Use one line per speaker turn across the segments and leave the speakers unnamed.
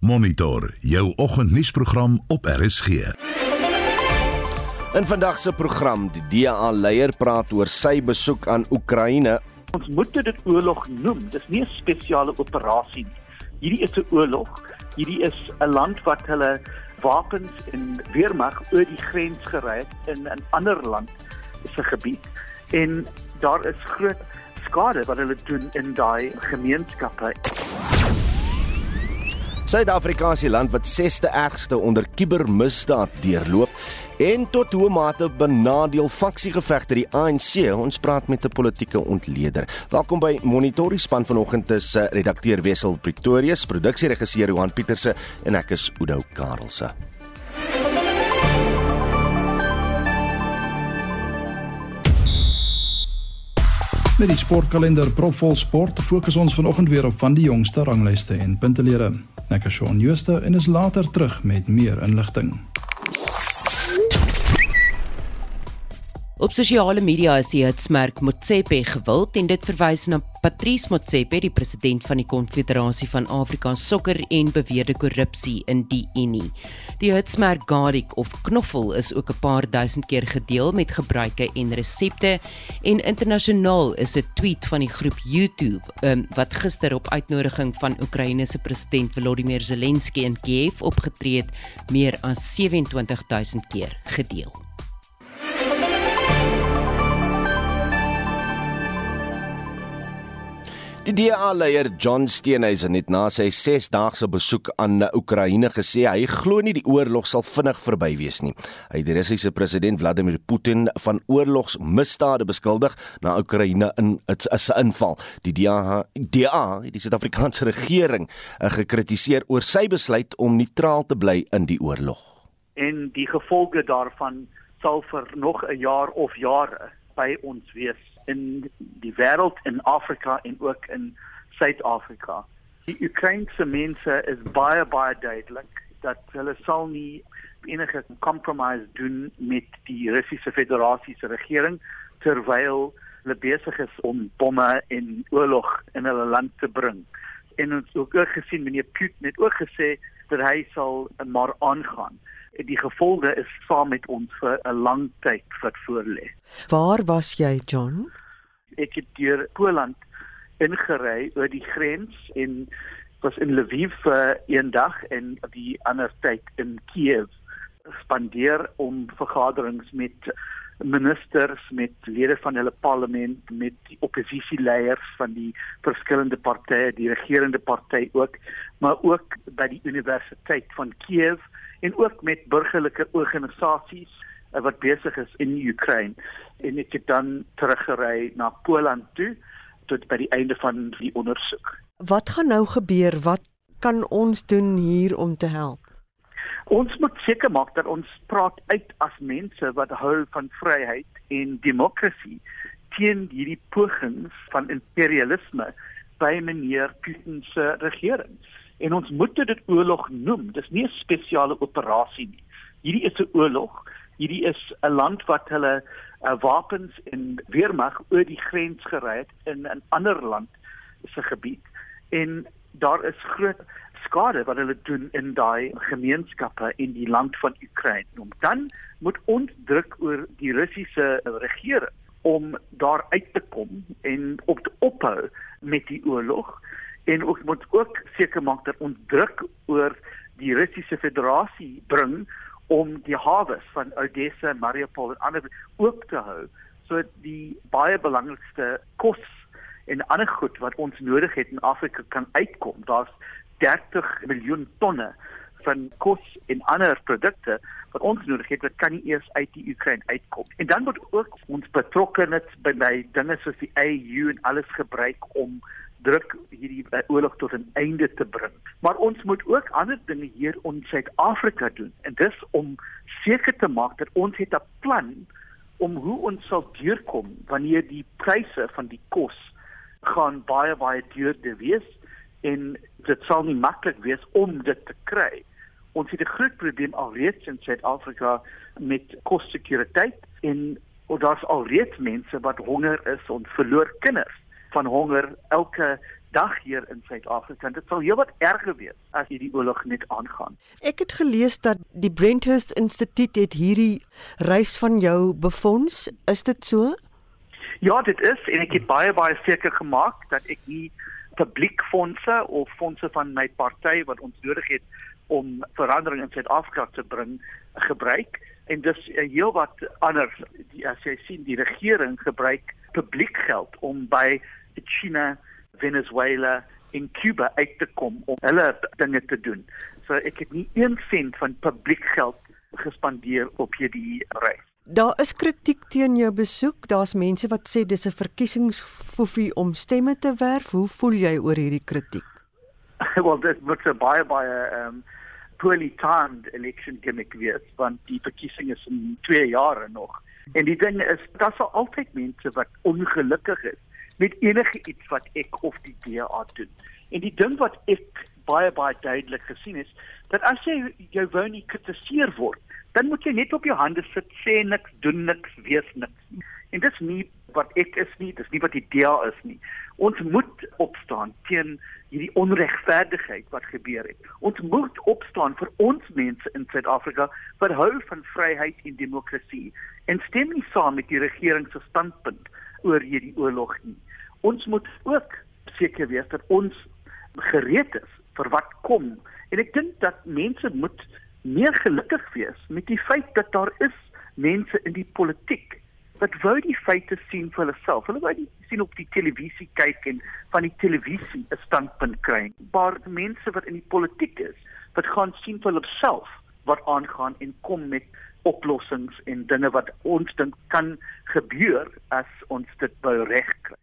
Monitor jou oggendnuusprogram op RSG.
In vandag se program, die DA leier praat oor sy besoek aan Oekraïne.
Ons moet dit oorlog noem. Dis nie 'n spesiale operasie nie. Hierdie is 'n oorlog. Hierdie is 'n land wat hulle wapens en weermag oor die grens gery het in 'n ander land se gebied. En daar is groot skade wat hulle doen in daai gemeenskappe.
Suid-Afrika is die land wat 6de ergste onder kubermisdaad deurloop en tot hoe mate benadeel faksiegevegte die ANC. Ons praat met 'n politieke ontleder. Welkom by Monitor. Die span vanoggend is uh, redakteur Wessel Pretorius, produksieregisseur Johan Pieterse en ek is Oudo Karelse.
Met die sportkalender propvol sport fokus ons vanoggend weer op van die jongste ranglyste en puntelere. Ek is Shaun Schuster en is later terug met meer inligting.
Op sosiale media is die hitsmerk Motsepe gewild en dit verwys na Patrice Motsepe, die president van die Konfederasie van Afrika Sokker en beweerde korrupsie in die Unie. Die hitsmerk Garlic of knoffel is ook 'n paar duisend keer gedeel met gebruike en resepte en internasionaal is 'n tweet van die groep YouTube um, wat gister op uitnodiging van Oekraïne se president Volodymyr Zelensky in Kiev opgetree het, meer as 27000 keer gedeel.
Die DA-leier John Steenhuisen het na sy 6-daagse besoek aan Oekraïne gesê hy glo nie die oorlog sal vinnig verby wees nie. Hy het die Russiese president Vladimir Putin van oorlogsmisdade beskuldig na Oekraïne in 'n inval. Die DA, DA, die Suid-Afrikaanse regering, het gekritiseer oor sy besluit om neutraal te bly in die oorlog.
En die gevolge daarvan sal vir nog 'n jaar of jare by ons wees in die wêreld in Afrika en ook in Suid-Afrika. Die Oekraïense mense is baie baie duidelik dat hulle sal nie enige compromise doen met die Russiese Federasie se regering terwyl hulle besig is om bomme en oorlog in hulle land te bring. En ons het ook gesien meneer Putin het ook gesê dat hy sal maar aangaan die gevolge is saam met ons vir 'n lang tyd wat voorlê.
Waar was jy, John?
Ek het deur Poland ingery oor die grens en was in Lviv vir een dag en die ander tyd in Kiev spandeer om vergaderings met ministers met lede van hulle parlement met die oppositieleiers van die verskillende partye die regerende party ook maar ook by die universiteit van Kiev en ook met burgerlike organisasies uh, wat besig is in Oekraïne en ek het dan teruggery na Poland toe tot by die einde van die ondersoek.
Wat gaan nou gebeur? Wat kan ons doen hier om te help?
Ons moet seker maak dat ons praat uit as mense wat hou van vryheid en demokrasie teen hierdie pogings van imperialisme by meneer Putin se regering en ons moet dit oorlog noem. Dis nie 'n spesiale operasie nie. Hierdie is 'n oorlog. Hierdie is 'n land wat hulle uh, wapens en weermag oor die grens gery het in 'n ander land se gebied. En daar is groot skade wat hulle doen in daai gemeenskappe in die land van Oekraïne. Om dan moet ons druk oor die Russiese regering om daar uit te kom en op te ophou met die oorlog en ons moet ook seker maak dat ons druk oor die Russiese Federasie bring om die hawe van Odessa, Mariupol en ander oop te hou sodat die baie belangrikste kos en ander goed wat ons nodig het in Afrika kan uitkom. Daar's 30 miljoen tonne van kos en ander produkte wat ons nodig het wat kan nie eers uit die Oekraïne uitkom. En dan moet ook ons betrokkeheid by dinge soos die AU en alles gebruik om druk hierdie uh, oorlog tot 'n einde te bring. Maar ons moet ook ander dinge hier in Suid-Afrika doen en dis om seker te maak dat ons het 'n plan om hoe ons sal deurkom wanneer die pryse van die kos gaan baie baie duurder wees en dit sal nie maklik wees om dit te kry. Ons het 'n groot probleem alreeds in Suid-Afrika met kossekuriteit en daar's alreeds mense wat honger is en verloor kinders van honger elke dag hier in Suid-Afrika. Dit sal heelwat erger wees as hierdie oorlog net aangaan.
Ek het gelees dat die Brenthurst Instituut het hierdie reis van jou befonds. Is dit so?
Ja, dit is en ek het baie baie seker gemaak dat ek nie publiekfondse of fondse van my party wat ons nodig het om verandering in Suid-Afrika te bring gebruik en dis uh, heelwat anders as jy sien die regering gebruik publiekgeld om by China, Venezuela en Cuba uit te kom om hulle dinge te doen. So ek het nie een sent van publiekgeld gespandeer op hierdie reis.
Daar is kritiek teen jou besoek. Daar's mense wat sê dis 'n verkiesingsfoefie om stemme te werf. Hoe voel jy oor hierdie kritiek?
well, dit moet 'n baie baie ehm um, poorly timed election gimmick wees want die verkiesing is in 2 jare nog. En die ding is, daar sal altyd mense wat ongelukkig is met enige iets wat ek of die DA doen. En die ding wat ek baie baie duidelik gesien is, dat as jy jou wou nie kritiseer word, dan moet jy net op jou hande sit, sê niks, doen niks, wees niks. En dit is nie wat ek is nie, dis nie wat die DA is nie. Ons moet opstaan teen hierdie onregverdigheid wat gebeur het. Ons moet opstaan vir ons mense in Suid-Afrika wat hou van vryheid en demokrasie en stem nie saam met die regering se standpunt oor hierdie oorlog nie. Ons moet ook seker wees dat ons gereed is vir wat kom en ek dink dat mense moet meer gelukkig wees met die feit dat daar is mense in die politiek wat wou die feite sien vir hulle self. Hulle wou sien op die televisie kyk en van die televisie 'n standpunt kry. Maar mense wat in die politiek is, wat gaan sien vir hulle self wat aangaan en kom met oplossings en dinge wat ons dink kan gebeur as ons dit by reg kry.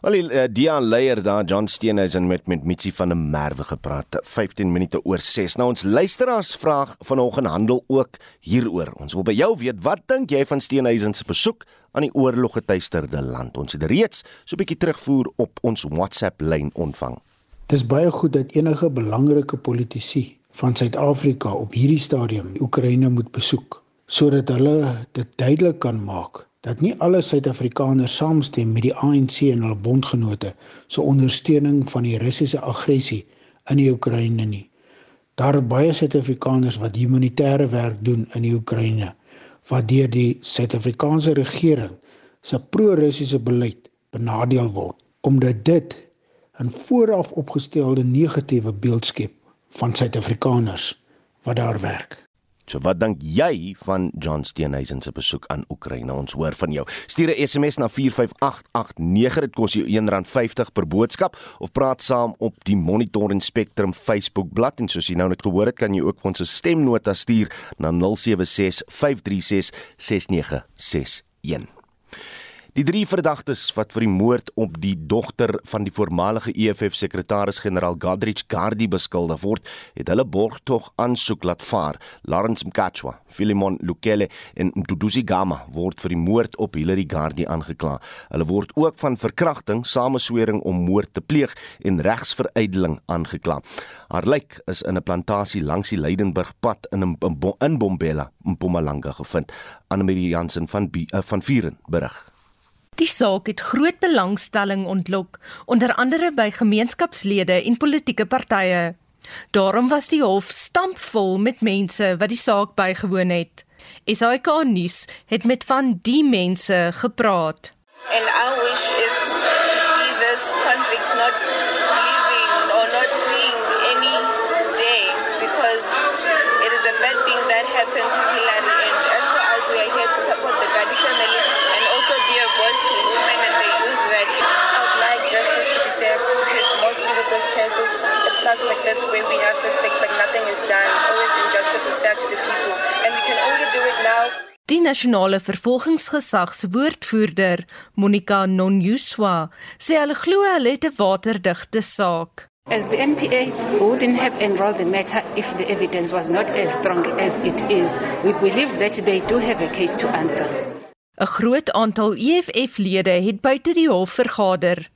Wel die uh, Dian Leier daar John Steenhuisen met met Mitsi van der Merwe gepraat 15 minute oor 6. Nou ons luisteraars vraag vanoggend handel ook hieroor. Ons wil by jou weet wat dink jy van Steenhuisen se besoek aan die oorloggetuisterde land? Ons het reeds so 'n bietjie terugvoer op ons WhatsApp lyn ontvang.
Dis baie goed dat enige belangrike politici van Suid-Afrika op hierdie stadium Oekraïne moet besoek sodat hulle dit duidelik kan maak dat nie alle Suid-Afrikaners saamstem met die ANC en hulle bondgenote se ondersteuning van die Russiese aggressie in die Oekraïne nie. Daar is baie Suid-Afrikaners wat humanitêre werk doen in die Oekraïne wat deur die Suid-Afrikaanse regering se pro-Russiese beleid benadeel word omdat dit 'n vooraf opgestelde negatiewe beeld skep van Suid-Afrikaners wat daar werk.
So wat dink jy van John Steenhuisen se besoek aan Oekraïne? Ons hoor van jou. Stuur 'n SMS na 45889. Dit kos jou R1.50 per boodskap of praat saam op die Monitor en Spectrum Facebook bladsy en soos jy nou net gehoor het, kan jy ook ons stemnota stuur na 0765366961. Die drie verdagtes wat vir die moord op die dogter van die voormalige EFF sekretaris-generaal Godrich Gardie beskuldig word, het hulle borgtog aansoek laat vaar. Lawrence Mkatshwa, Philemon Lukele en Mduduzi Gama word vir die moord op Hillary Gardie aangekla. Hulle word ook van verkrachting, sameswering om moord te pleeg en regsveruideling aangekla. Haar lijk is in 'n plantasie langs die Leidenburgpad in in Bombela, Mpumalanga gevind. Annelie Jansen van B, uh, van Vieren berig.
Die saak het groot belangstelling ontlok, onder andere by gemeenskapslede en politieke partye. Daarom was die hof stampvol met mense wat die saak bygewoon het. SAK nuus het met van die mense gepraat.
And our wish is
Die nasionale vervolgingsgesag se woordvoerder, Monica Nonuswa, sê hulle glo hulle het 'n waterdigte saak.
As the NPA wouldn't have enrolled the matter if the evidence was not as strong as it is. We believe that they do have a case to answer.
'n Groot aantal EFF-lede het buite die hof vergader.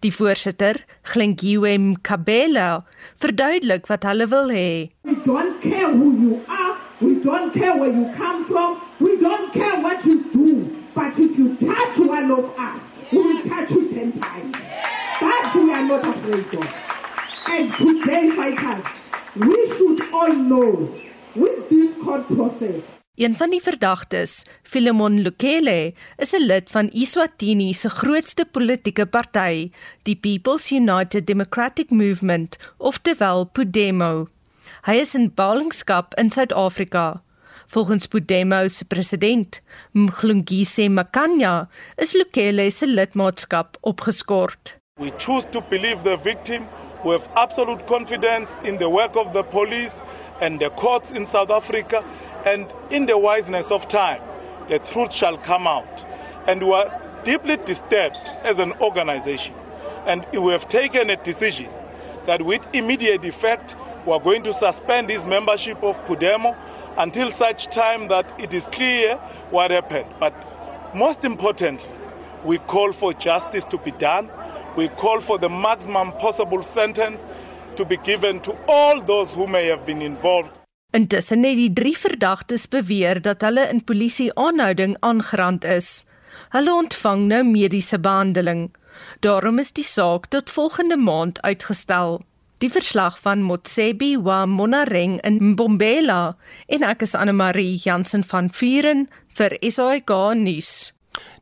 Die voorsitter, Glengiwe Mkabela, verduidelik wat hulle wil hê.
We don't care who you are, we don't care where you come from, we don't care what you do, but if you touch one of us, we will touch you 10 times. That we are not afraid of. And today, fighters, we should all know with this court process.
Een van die verdagtes, Philemon Lukele, is 'n lid van Iswatini se grootste politieke party, die People's United Democratic Movement, oftewel Podemo. Hy is in ballingskap in Suid-Afrika. Volgens Podemo se president, Mhlungise Makanya, is Lukele se lidmaatskap opgeskort.
We choose to believe the victim. We have absolute confidence in the work of the police and the courts in South Africa. And in the wiseness of time, the truth shall come out. And we are deeply disturbed as an organization. And we have taken a decision that with immediate effect, we are going to suspend his membership of Podemo until such time that it is clear what happened. But most importantly, we call for justice to be done. We call for the maximum possible sentence to be given to all those who may have been involved.
Intussen het die drie verdagtes beweer dat hulle in polisie aanhouding aangerand is. Hulle ontvang nou mediese behandeling. Daarom is die saak tot volgende maand uitgestel. Die verslag van Motsebi wa Monareng in Mbombela en ek is Anne Marie Jansen van Vuren vir SAK nuus.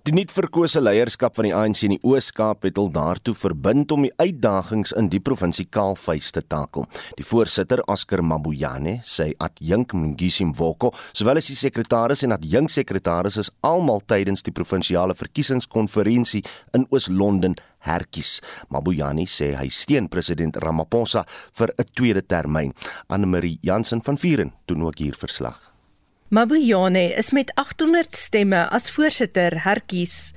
Die nuutverkose leierskap van die ANC in die Oos-Kaap het hul daartoe verbind om die uitdagings in die provinsie kaalvuis te takel. Die voorsitter, Oscar Mabuyane, sê adjunk Mngisi Mvoko, sowel as die sekretaris en adjunk sekretaris is almal tydens die provinsiale verkiesingskonferensie in Oos-London herkies. Mabuyane sê hy steun president Ramaphosa vir 'n tweede termyn. Anne Marie Jansen van Vuren doen ook hier verslag.
Mabuyane is met 800 stemme as voorsitter herkies.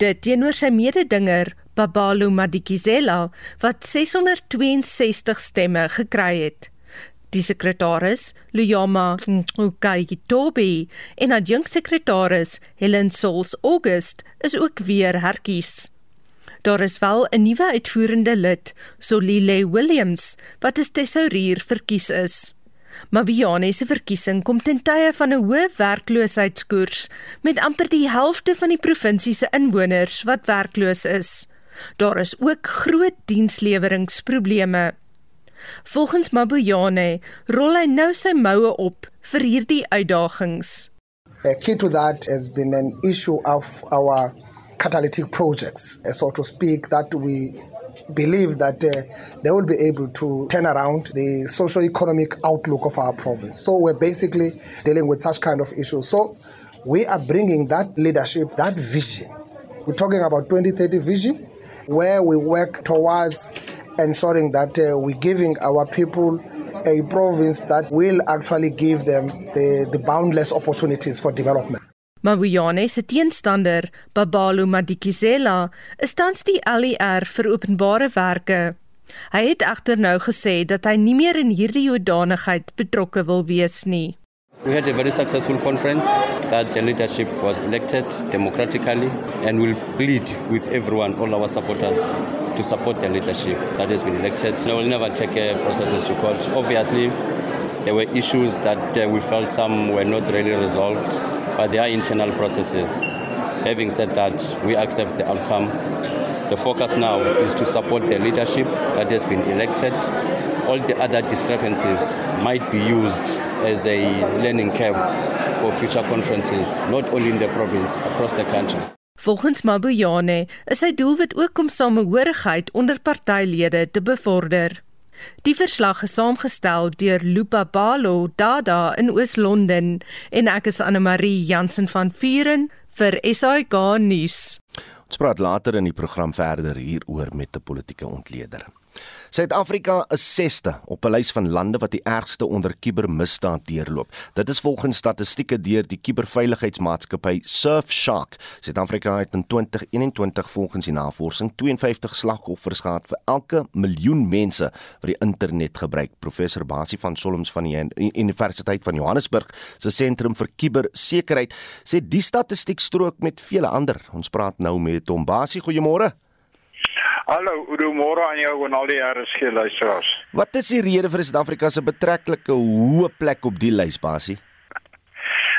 Dit teenoor sy mededinger Babalo Madikizela wat 662 stemme gekry het. Die sekretaris, Luyama Nkayitobi, en adjunksekretaris Helen Sols August is ook weer herkies. Daar is wel 'n nuwe uitvoerende lid, Solile Williams, wat as tesourier verkies is. Mabiane se verkiesing kom ten tye van 'n hoë werkloosheidskoers met amper die helfte van die provinsie se inwoners wat werkloos is. Daar is ook groot diensleweringprobleme. Volgens Mabuyane rol hy nou sy moue op vir hierdie uitdagings.
A key to that has been an issue of our catalytic projects, so to speak, that we believe that uh, they will be able to turn around the socio-economic outlook of our province. So we're basically dealing with such kind of issues. So we are bringing that leadership, that vision. We're talking about 2030 vision, where we work towards ensuring that uh, we're giving our people a province that will actually give them the, the boundless opportunities for development.
Mabuyane se teenstander, Babalo Madikizela, is tans die LER vir openbare werke. Hy het egter nou gesê dat hy nie meer in hierdie hoedanigheid betrokke wil wees nie.
We had a very successful conference that the leadership was elected democratically and will plead with everyone, all our supporters, to support the leadership that has been elected. So we'll never take uh, processes to court. Obviously, there were issues that uh, we felt some were not really resolved but there are internal processes. Having said that, we accept the outcome. The focus now is to support the leadership that has been elected. All the other discrepancies might be used as a learning curve for future conferences, not only in the province, across the country.
Volgens Mabuyane is sy doelwit ook om samehorigheid onder partylede te bevorder. Die verslag is saamgestel deur Lupa Balo Dada in Oos-London en ek is Anne Marie Jansen van Vuren vir SAK nuus.
Ons praat later in die program verder hieroor met 'n politieke ontleder. Suid-Afrika is 6ste op 'n lys van lande wat die ergste onder kubermisdaad deurloop. Dit is volgens statistieke deur die kuberveiligheidsmaatskappy Surfshark. Suid-Afrika het in 2021 volgens die navorsing 52 slagoffers gehad vir elke miljoen mense wat die internet gebruik. Professor Basie van Solms van die Universiteit van Johannesburg se sentrum vir kubersekerheid sê die statistiek strook met vele ander. Ons praat nou met hom. Basie, goeiemôre.
Hallo, goeiemôre aan jou en al die RSG luisteraars.
Wat is die rede vir Suid-Afrika se betreklike hoë plek op die lys, Basie?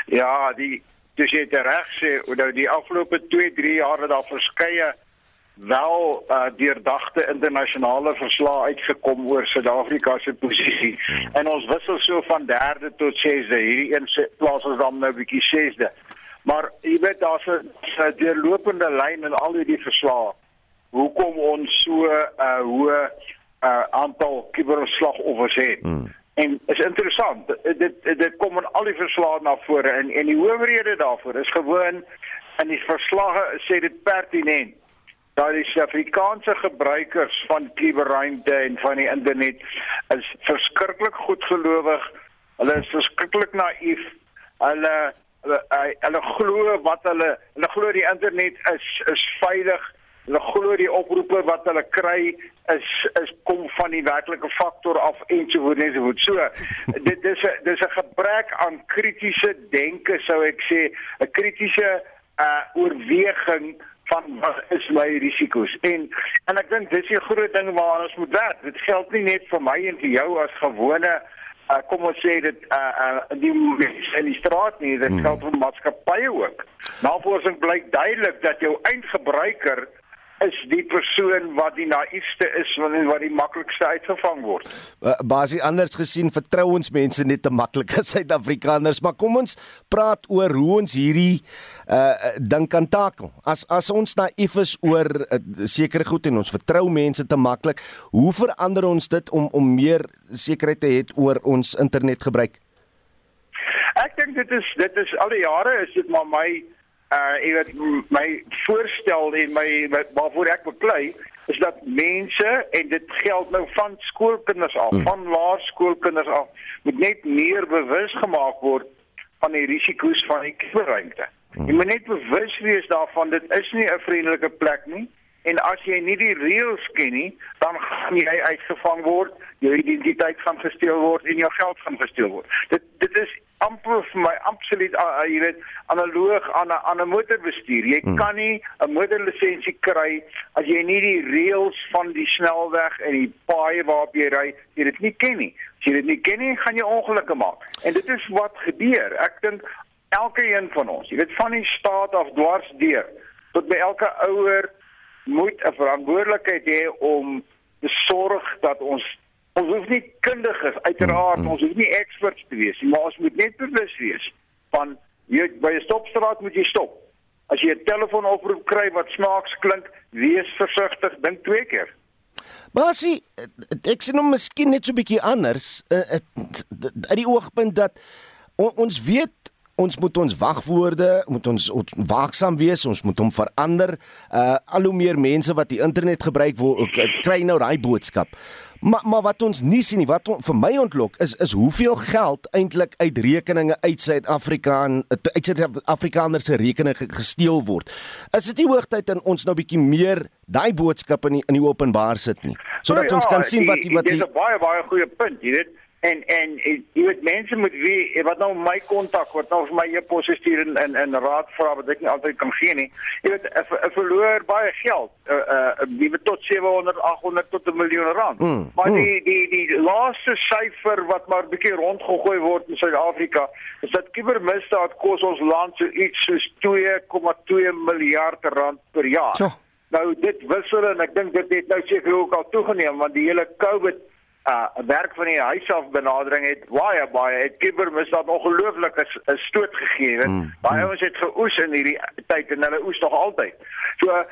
Ja, die dis jy reg sê, nou die afgelope 2, 3 jaar het daar verskeie wel uh, deurdagte internasionale verslae uitgekom oor Suid-Afrika se posisie. Hmm. En ons wissel so van derde tot sesde. Hierdie een plaas ons dan nou bietjie sesde. Maar jy weet daar's 'n deurlopende lyn in al hierdie verslae. Hoekom ons so 'n uh, hoë uh, aantal kuberslagoffers het. Hmm. En is interessant. Dit dit, kom in al die verslae na vore en en die hoofrede daarvoor is gewoon in die verslae sê dit pertinent dat die Suid-Afrikaanse gebruikers van kuberruimte en van die internet is verskriklik goedgelowig. Hulle is verskriklik naïef. Hulle hulle, hulle glo wat hulle hulle glo die internet is is veilig. Hulle glo die oproepe wat hulle kry is is kom van die werklike faktor af en so voort en so dit is 'n dis 'n gebrek aan kritiese denke sou ek sê, 'n kritiese uh oorweging van wat is my risiko's en en ek dink dis die groot ding waar ons moet werk. Dit geld nie net vir my en vir jou as gewone uh, kom ons sê dit uh, uh, die in die straat nie, dit hmm. geld vir maatskappye ook. Navorsing blyk duidelik dat jou eindgebruiker is die persoon wat die naïefste is wanneer wat die maklikste uitgevang word.
Uh, Basie anders gesien vertrou ons mense net te maklik as Suid-Afrikaners, maar kom ons praat oor hoe ons hierdie uh ding kan takel. As as ons naïef is oor uh, sekere goed en ons vertrou mense te maklik, hoe verander ons dit om om meer sekerheid te hê oor ons internetgebruik?
Ek dink dit is dit is al die jare is dit maar my uh jy weet my voorstel en my waarvoor ek beklei is dat mense en dit geld nou van skoolkinders af, hmm. van laerskoolkinders af, moet net meer bewus gemaak word van die risiko's van die kuberruimte. Hmm. Jy moet net bewus wees daarvan dit is nie 'n vriendelike plek nie en as jy nie die reëls ken nie, dan gaan jy uitgevang word, jou identiteit gaan gesteel word en jou geld gaan gesteel word. Dit dit is amper vir my absoluut uh, jy weet analoog aan 'n aan 'n motorbestuur. Jy hmm. kan nie 'n motorlisensie kry as jy nie die reëls van die snelweg en die paaie waarop jy ry, jy dit nie ken nie. As jy dit nie ken nie, gaan jy ongelukke maak. En dit is wat gebeur. Ek dink elke een van ons, jy weet van die staat af dwars deur tot by elke ouer moet 'n verantwoordelikheid hê om te sorg dat ons ons hoef nie kundiges uiteraard mm, mm. ons hoef nie experts te wees nie maar ons moet net bewus wees van jy by 'n stopstraat moet jy stop as jy 'n telefoonoproep kry wat snaaks klink wees versigtig dink twee keer
Basie ek sien hom miskien net so 'n bietjie anders uh, uit die oogpunt dat on, ons weet ons moet ons wagwoorde, moet ons, ons waaksaam wees, ons moet hom verander. Uh al hoe meer mense wat die internet gebruik word, kry nou daai boodskap. Maar maar wat ons nie sien nie, wat on, vir my ontlok is is hoeveel geld eintlik uit rekeninge uit Suid-Afrika en uit Suid-Afrikaners se rekeninge gesteel word. Is dit nie hoogtyd dat ons nou bietjie meer daai boodskap in die, in die openbaar sit nie, sodat ja, ons kan sien wat die, wat
die Dit is 'n baie baie goeie punt, jy weet en en jy weet mense moet wie wat nou my kontak wat nou vir my e-pos stuur en en en raad vra wat ek nie altyd kan gee nie jy weet 'n verloor baie geld uh uh wie weet tot 700 800 tot 'n miljoen rand mm, maar mm. die die die laaste syfer wat maar bietjie rondgegooi word in Suid-Afrika is dat kubermisdaad kos ons land so iets soos 2,2 miljard rand per jaar so. nou dit wissel en ek dink dit het nou seker ook al toegeneem want die hele covid uh werk van die huis af benadering het baie baie het kubermisdaad ongelooflik 'n stoot gegee het. Mm, baie mm. ons het geoes in hierdie tyd en hulle oes nog altyd. So uh,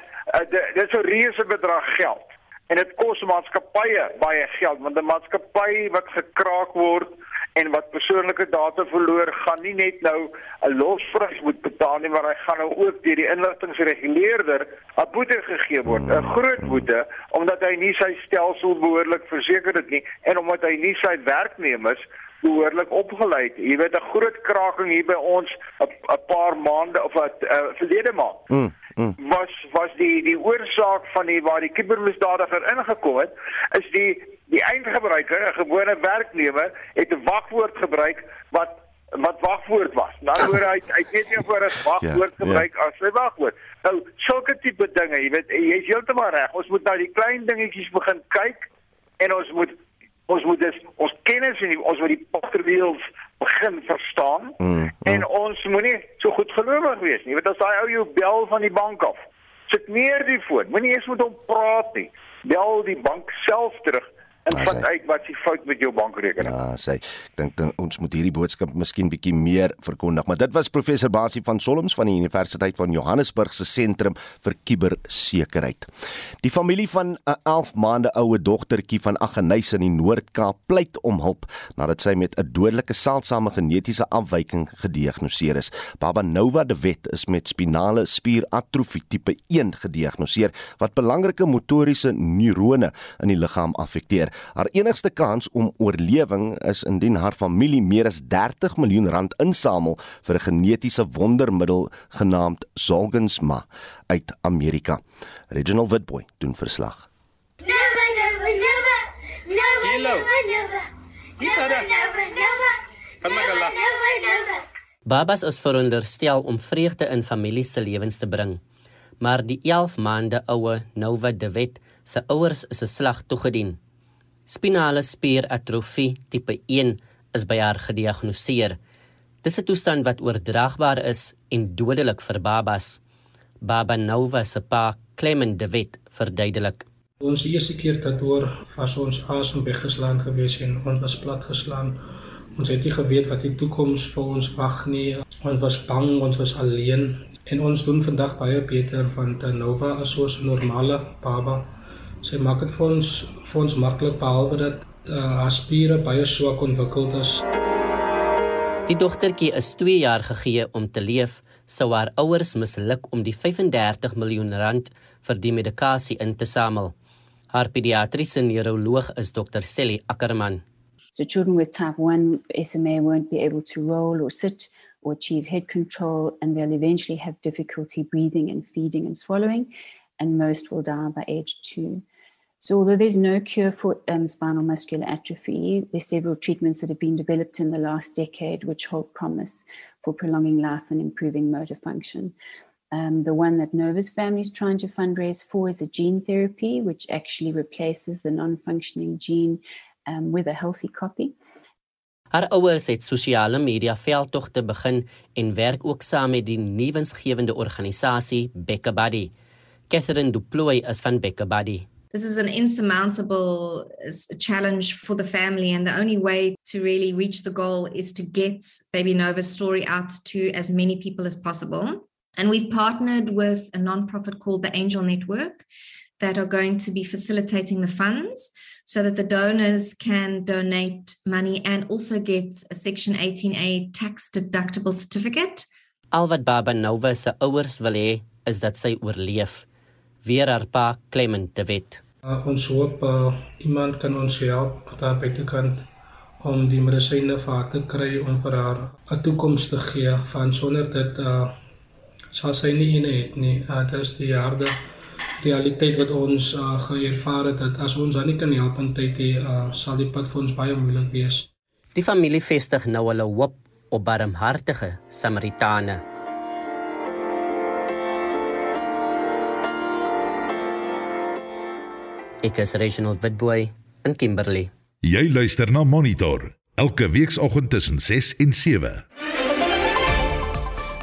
dit is 'n reuse bedrag geld en dit kos maatskappye baie geld want 'n maatskappy wat gekraak word en wat persoonlike data verloor gaan nie net nou 'n losprys moet betaal nie maar hy gaan nou ook deur die inligtingreguleerder 'n boete gegee word 'n groot boete omdat hy nie sy stelsel behoorlik verseker het nie en omdat hy nie sy werknemers behoorlik opgelei het. Jy weet 'n groot kraking hier by ons 'n paar maande of 'n uh, verlede maand. Mm, mm. Was was die die oorsaak van die waar die kubermisdadiger ingekom het is die die eindgebruiker, 'n gewone werknemer, het 'n wagwoord gebruik wat wat wagwoord was. Nou hoor hy hy het nie voor 'n wagwoord ja, gebruik ja. as sy wagwoord. Nou sulke tipe dinge, jy weet, jy's heeltemal reg. Ons moet nou die klein dingetjies begin kyk en ons moet ons moet dis ons kennis en ons moet die potterwiels begin verstaan mm, mm. en ons moenie so goed gelowig wees nie. Weet as daai ou jou bel van die bank af Sit neer die foon. Moenie eers met hom praat nie. Bel die bank self terug en
Ah,
vind uit wat die fout met jou bankrekening.
Ja, sê. Ek dink ons moet hierdie boodskap miskien bietjie meer verkondig, maar dit was professor Basie van Solms van die Universiteit van Johannesburg se sentrum vir kubersekerheid. Die familie van 'n 11 maande oue dogtertjie van Aggeneys in die Noord-Kaap pleit om hulp nadat sy met 'n dodelike seldsame genetiese afwyking gediagnoseer is. Baba Nova de Wet is met spinale spieratrofie tipe 1 gediagnoseer wat belangrike motoriese neurone in die liggaam affekteer. Haar enigste kans om oorlewing is indien haar familie meer as 30 miljoen rand insamel vir 'n genetiese wondermiddel genaamd Zolgensma uit Amerika. Reginald Witboy doen verslag.
Babas is veronderstel om vreugde in families se lewens te bring. Maar die 11 maande oue Nova de Wet se ouers is 'n slag toegedien. Spinale spieratrofie tipe 1 is by haar gediagnoseer. Dis 'n toestand wat oordraagbaar is en dodelik vir babas. Baba Nova se pa, Clement de Wet, verduidelik.
Ons eerste keer dat hoor was ons asem weggeslaan gewees en ons was platgeslaan. Ons het nie geweet wat die toekoms vir ons wag nie. Ons was bang, ons was alleen en ons doen vandag baie beter want Nova is soos 'n normale baba. Sy maak dit vir ons vir ons maklik behalwe dat uh, haar spiere baie swak ontwikkeld is.
Die dogtertjie is 2 jaar gegee om te leef, sou haar ouers misluk om die 35 miljoen rand vir die medikasie in te samel. Haar pediatriese neuroloog is Dr. Sally Ackerman.
So children with type 1 SMA won't be able to roll or sit or achieve head control, and they'll eventually have difficulty breathing and feeding and swallowing, and most will die by age two. So, although there's no cure for um, spinal muscular atrophy, there's several treatments that have been developed in the last decade which hold promise for prolonging life and improving motor function. Um, the one that Nova's family is trying to fundraise for is a gene therapy, which actually replaces the non functioning gene um, with a healthy copy.
Haar ouers het sosiale media veldtogte begin en werk ook saam met die nuwensgewende organisasie Becca Buddy. Catherine Duploy is van Becca Buddy.
This is an insurmountable uh, challenge for the family, and the only way to really reach the goal is to get Baby Nova's story out to as many people as possible. And we've partnered with a nonprofit called the Angel Network that are going to be facilitating the funds so that the donors can donate money and also get a Section 18A tax deductible certificate.
Al wat Baba Nova se ouers wil hê, is dat sy oorleef. Weer haar pa Clement de Wet.
Uh, ons hoop uh, iemand kan ons help daar buitekant om die medisyne vir haar te kry om vir haar 'n toekoms te gee van sonder dit uh, sal sy nie ene het nie. Uh, dit is die harde realiteit wat ons uh, geervaar het dat as ons haar nie kan help in tyd nie, uh, sal die pad vir ons baie moeilik wees.
Die familie vestig nou hulle hoop op barmhartige Samaritane. Ek is Reginald Witboy in Kimberley.
Jy luister na Monitor elke weekoggend tussen 6 en 7.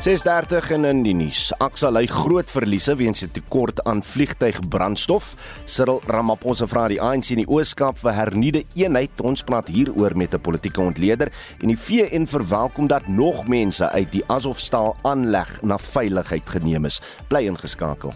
6:30 en in die nuus. Aksa ly groot verliese weens 'n tekort aan vliegtuigbrandstof. Cyril Ramaphosa vra die ANC in die Oos-Kaap vir hernuide eenheid. Ons praat hieroor met 'n politieke ontleder en die VN verwelkom dat nog mense uit die Azovstal aanleg na veiligheid geneem is. Bly ingeskakel.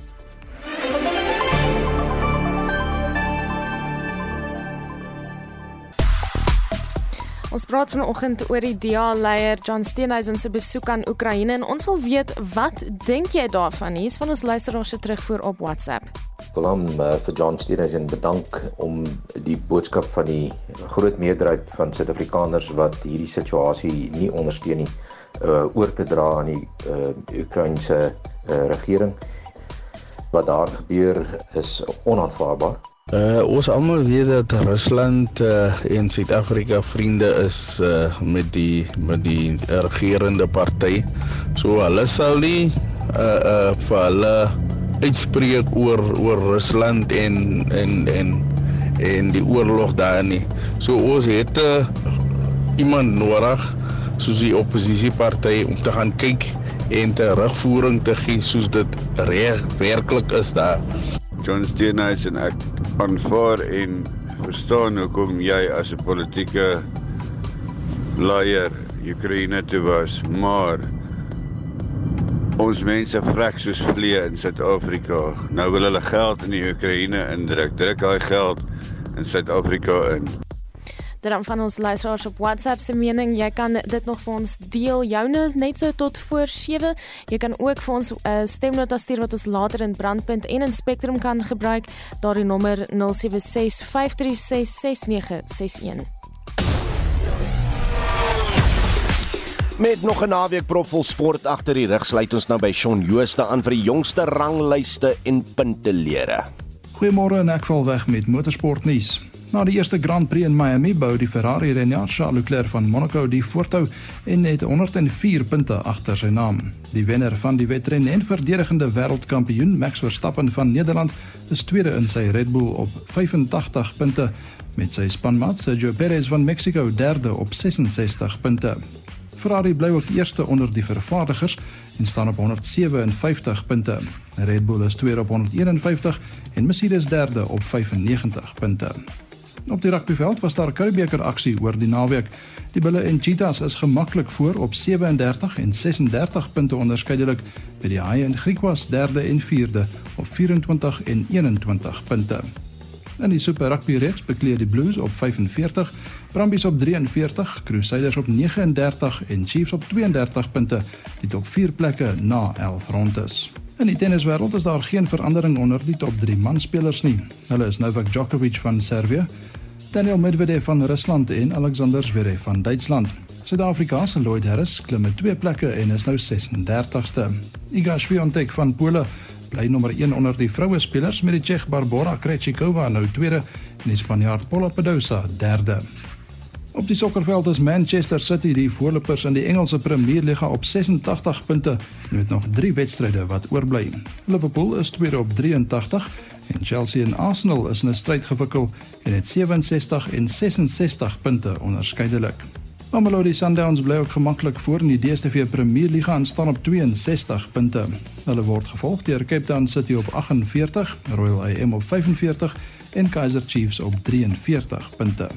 Ons praat vanoggend oor die DA-leier John Steenhuisen se besoek aan Oekraïne en ons wil weet wat dink jy daarvan? Hier's van ons luisteraars se terugvoer op WhatsApp.
Hom uh, vir John Steenhuisen bedank om die boodskap van die groot meerderheid van Suid-Afrikaners wat hierdie situasie nie ondersteun nie, uh, oor te dra aan die uh, Oekraïense uh, regering. Wat daar gebeur is onaanvaarbaar.
Uh ons almal weet dat Rusland uh, en Suid-Afrika vriende is uh met die met die regerende party. So hulle sal nie uh uh vir hulle uitspreek oor oor Rusland en en en en die oorlog daar nie. So ons het uh, iemand nodig soos die oppositieparty om te gaan kyk en terugvoering te gee soos dit reg werklik is daar.
John Steenhuisen en ek aanvaar en verstaan hoekom jy as 'n politieke leier Oekraïne toe was, maar ons mense vrek soos vlee in Suid-Afrika. Nou wil hulle geld in die Oekraïne indruk. Druk daai geld in Suid-Afrika in.
Dan van ons luisteraars op WhatsApp se mening, jy kan dit nog vir ons deel. Joune is net so tot voor 7. Jy kan ook vir ons 'n uh, eh, stemnota stuur wat ons later in Brandpunt en in Spectrum kan gebruik. Daardie nommer 0765366961.
Met nog 'n naweek propvol sport agter die rug, sluit ons nou by Shaun Jooste aan vir die jongste ranglyste en puntelere.
Goeiemôre en ek val weg met motorsport nuus. Na die eerste Grand Prix in Miami bou die Ferrari renner Charles Leclerc van Monaco die voortou en het 104 punte agter sy naam. Die wenner van die wedren en verdedigende wêreldkampioen Max Verstappen van Nederland is tweede in sy Red Bull op 85 punte met sy spanmaat Sergio Perez van Mexico derde op 66 punte. Ferrari bly ook eerste onder die vervaardigers en staan op 157 punte. Red Bull is tweede op 151 en Mercedes derde op 95 punte. Op die rugbyveld was daar 'n Curriebeeker aksie oor die naweek. Die Bulle en Cheetahs is gemaklik voor op 37 en 36 punte onderskeidelik, met die Haie en Griquas derde en vierde op 24 en 21 punte. In die Super Rugby reeks bekleed die Blues op 45, Brumbies op 43, Crusaders op 39 en Chiefs op 32 punte, die top 4 plekke na 11 rondes. In die tenniswêreld is daar geen verandering onder die top 3 manspelers nie. Hulle is Novak Djokovic van Servië, Daniel Medvedev van Rusland en Alexander Zverev van Duitsland. Suid-Afrika se Lloyd Harris klim met twee plekke en is nou 36ste. Iga Swiatek van Pole bly nommer 1 onder die vroue spelers met die Tsjech Barbora Krejcikova nou tweede en die Spanjaard Paula Badosa derde. Op die sokkerveld is Manchester City die voorlopers in die Engelse Premier Liga op 86 punte met nog 3 wedstryde wat oorbly. Liverpool is tweede op 83 en Chelsea en Arsenal is in 'n stryd gewikkeld en het 67 en 66 punte onderskeidelik. Mamelodi Sundowns bly ook gemaklik voor in die DStv Premier Liga en staan op 62 punte. Hulle word gevolg deur Cape Town City op 48, Royal AM op 45 en Kaizer Chiefs op 43 punte.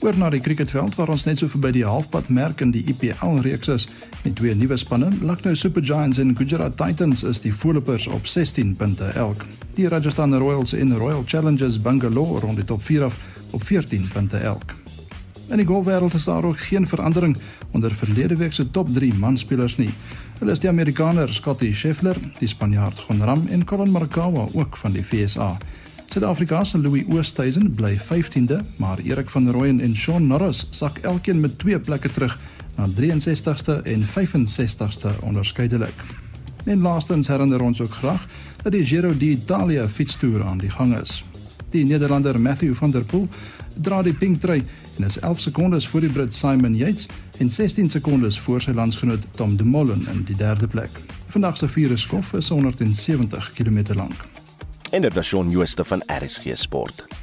Oor na die cricketveld waar ons net so verby die halfpad merk in die IPL reeks is met twee nuwe spanne. Lucknow Super Giants en Gujarat Titans is die voorlopers op 16 punte elk. Die Rajasthan Royals en Royal Challengers Bangalore rond die top 4 af op 14 punte elk. In die golfwêreld is daar ook geen verandering onder verlede week se top 3 manspelers nie. Hulle is die Amerikaner Scottie Scheffler, die Spanjaard Jon Ram en Collin Morikawa ook van die VSA. Suid-Afrika se Louis Oosthuizen bly 15de, maar Erik van Rooyen en Shaun Norris sak elkeen met 2 plekke terug na 63ste en 65ste onderskeidelik. En laastens herinner ons ook graag dat die Giro d'Italia fietstoer aan die gang is. Die Nederlander Matthew van der Poel dra die pink trui en is 11 sekondes voor die Brit Simon Yates en 16 sekondes voor sy landsgenoot Tom Dumoulin in die derde plek. Vandag se vierde skof is 170 km lank.
En dit was Shaun Jooste van RSG Sport.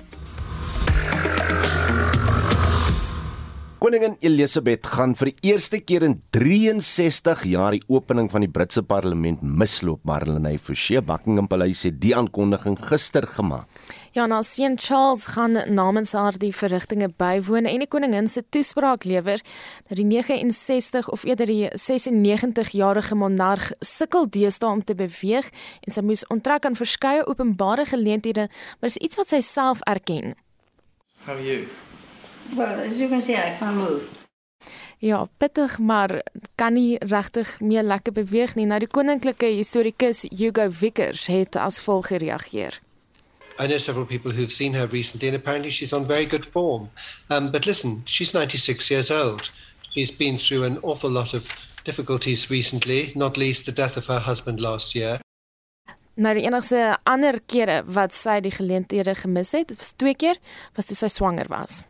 Koningin Elizabeth gaan vir die eerste keer in 63 jaar die opening van die Britse parlement misloop, Marlene Forsie Buckingham Paleis het die aankondiging gister gemaak.
Ja, nou Sien Charles gaan namens haar die verrigtinge bywoon en die koningin se toespraak lewer. Dat die 69 of eerder die 96-jarige monarg sukkel deesdae om te beweeg en sy moes onttrek aan verskeie openbare geleenthede, maar is iets wat sy self erken.
How are you?
Well, as you can see, I can't move.
Ja, pittig, maar kan nie regtig meer lekker beweeg nie. Nou die koninklike historikus Hugo Vickers het as volg gereageer.
I know several people who've seen her recently, and apparently she's on very good form. Um, but listen, she's 96 years old. She's been through an awful lot of difficulties recently, not least the death of her husband last year.
Nou die enigste ander kere wat sy die geleenthede gemis het, was twee keer, was toe sy swanger was.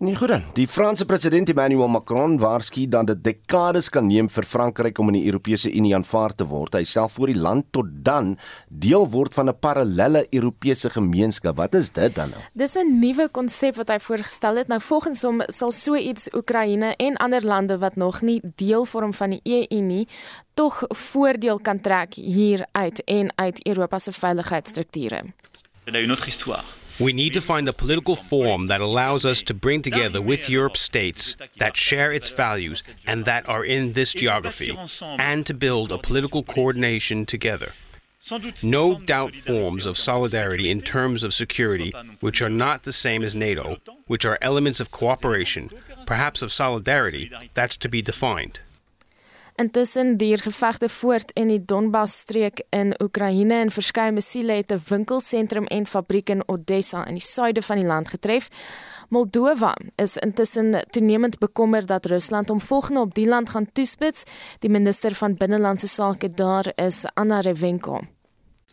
Nee, goed dan. Die Franse president Emmanuel Macron waarsku dat dit dekades kan neem vir Frankryk om in die Europese Unie aanvaar te word. Hy self voor die land tot dan deel word van 'n parallelle Europese gemeenskap. Wat is dit dan nou?
Dis 'n nuwe konsep wat hy voorgestel het. Nou volgens hom sal so iets Oekraïne en ander lande wat nog nie deel vorm van die EU nie, tog voordeel kan trek hier uit en uit Europa se veiligheidsstrukture.
C'est une autre histoire.
We need to find a political forum that allows us to bring together with Europe states that share its values and that are in this geography, and to build a political coordination together. No doubt forms of solidarity in terms of security, which are not the same as NATO, which are elements of cooperation, perhaps of solidarity, that's to be defined.
Intussen duur gevegte voort in die Donbas-streek in Oekraïne en verskeie missiele het 'n winkelsentrum en fabriek in Odessa in die suide van die land getref. Moldova is intussen toenemend bekommerd dat Rusland hom volgende op die land gaan toespits. Die minister van binnelandse sake daar is Anna Revenko.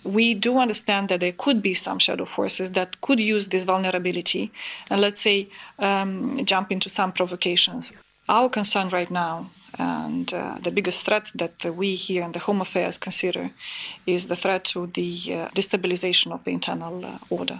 We do understand that there could be some shadow forces that could use this vulnerability and let's say um, jump into some provocations. Our concern right now And uh, the biggest threat that we here in the Home Affairs consider is the threat to the uh, destabilization of the internal uh, order.